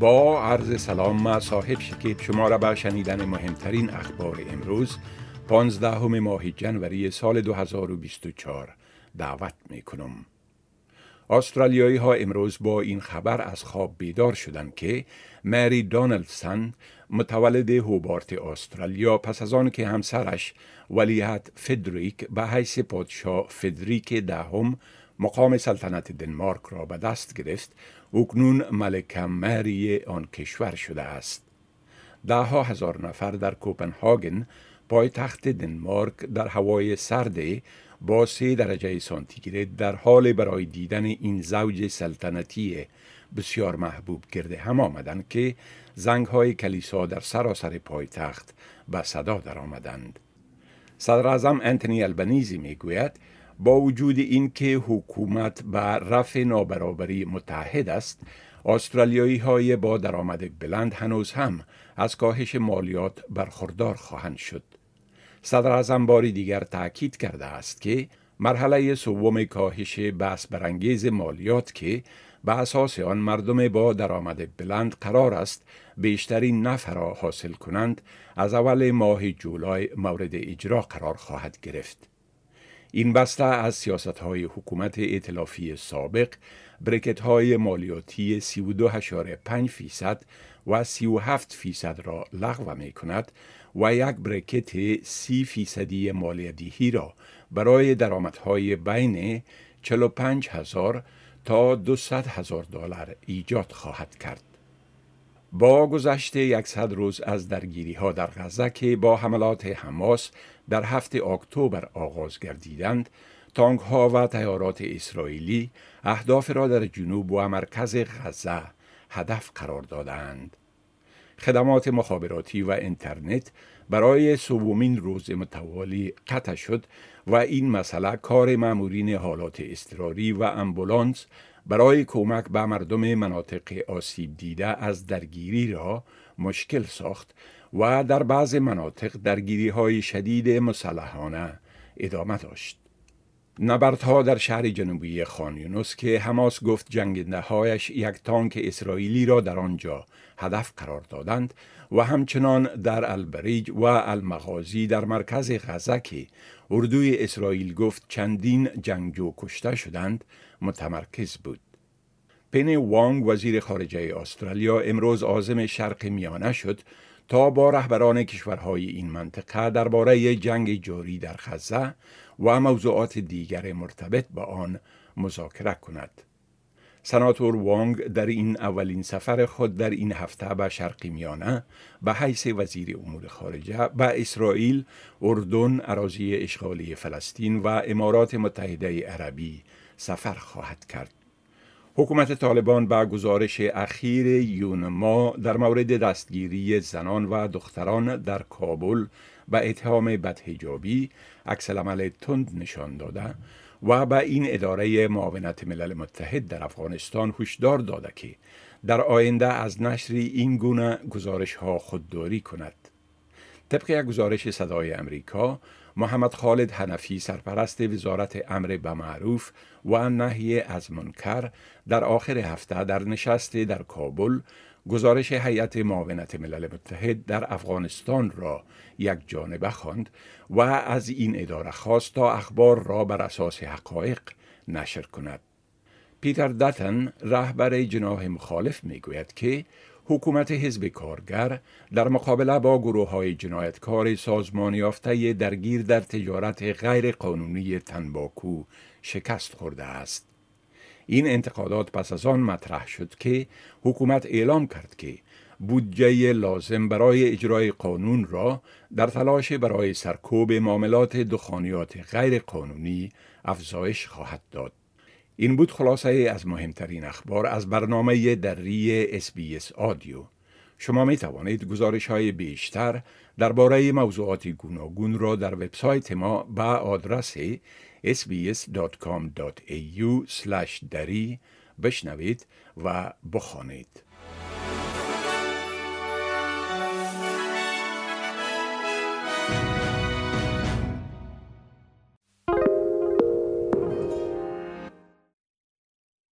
با عرض سلام ما صاحب شکیب شما را به شنیدن مهمترین اخبار امروز 15 ماه جنوری سال 2024 دعوت می کنم. استرالیایی ها امروز با این خبر از خواب بیدار شدند که مری دونالدسن متولد هوبارت استرالیا پس از آن که همسرش ولیت فدریک به حیث پادشاه فدریک دهم مقام سلطنت دنمارک را به دست گرفت اکنون ملکه مری آن کشور شده است ده ها هزار نفر در کوپنهاگن پایتخت دنمارک در هوای سرد با سه درجه سانتیگراد در حال برای دیدن این زوج سلطنتی بسیار محبوب کرده هم آمدند که زنگ های کلیسا در سراسر پایتخت به صدا در آمدند. صدر اعظم انتونی البنیزی می گوید با وجود اینکه حکومت به رفع نابرابری متحد است استرالیایی های با درآمد بلند هنوز هم از کاهش مالیات برخوردار خواهند شد. صدر اعظم باری دیگر تاکید کرده است که مرحله سوم کاهش بحث برانگیز مالیات که به اساس آن مردم با درآمد بلند قرار است بیشترین نفع را حاصل کنند از اول ماه جولای مورد اجرا قرار خواهد گرفت. این بسته از سیاست های حکومت ائتلافی سابق برکت های مالیاتی 32.5 فیصد و 37 فیصد را لغو می کند و یک برکت 30 فیصدی مالیدهی را برای درآمدهای بین 45 هزار تا 200 هزار دلار ایجاد خواهد کرد. با گذشت یکصد روز از درگیری ها در غزه که با حملات حماس در هفته اکتبر آغاز گردیدند تانک ها و تیارات اسرائیلی اهداف را در جنوب و مرکز غزه هدف قرار دادند. خدمات مخابراتی و اینترنت برای سومین روز متوالی قطع شد و این مسئله کار مامورین حالات اضطراری و امبولانس برای کمک به مردم مناطق آسیب دیده از درگیری را مشکل ساخت و در بعض مناطق درگیری های شدید مسلحانه ادامه داشت. نبردها در شهر جنوبی خانیونوس که حماس گفت جنگنده هایش یک تانک اسرائیلی را در آنجا هدف قرار دادند و همچنان در البریج و المغازی در مرکز غزه که اردوی اسرائیل گفت چندین جنگجو کشته شدند متمرکز بود. پین وانگ وزیر خارجه استرالیا امروز عازم شرق میانه شد تا با رهبران کشورهای این منطقه درباره جنگ جاری در غزه و موضوعات دیگر مرتبط با آن مذاکره کند. سناتور وانگ در این اولین سفر خود در این هفته به شرق میانه به حیث وزیر امور خارجه به اسرائیل، اردن، اراضی اشغالی فلسطین و امارات متحده عربی سفر خواهد کرد. حکومت طالبان به گزارش اخیر یونما در مورد دستگیری زنان و دختران در کابل به اتهام بدهجابی عکس عمل تند نشان داده و به این اداره معاونت ملل متحد در افغانستان هشدار داده که در آینده از نشر این گونه گزارش ها خودداری کند. طبق یک گزارش صدای امریکا محمد خالد حنفی سرپرست وزارت امر به معروف و نهی از منکر در آخر هفته در نشست در کابل گزارش هیئت معاونت ملل متحد در افغانستان را یک جانبه خواند و از این اداره خواست تا اخبار را بر اساس حقایق نشر کند. پیتر دتن رهبر جناح مخالف می گوید که حکومت حزب کارگر در مقابله با گروه های جنایتکار سازمان یافته درگیر در تجارت غیر قانونی تنباکو شکست خورده است. این انتقادات پس از آن مطرح شد که حکومت اعلام کرد که بودجه لازم برای اجرای قانون را در تلاش برای سرکوب معاملات دخانیات غیر قانونی افزایش خواهد داد. این بود خلاصه از مهمترین اخبار از برنامه دری اس آدیو. شما می توانید گزارش های بیشتر درباره موضوعات گوناگون را در وبسایت ما به آدرس sbs.com.au دری بشنوید و بخوانید.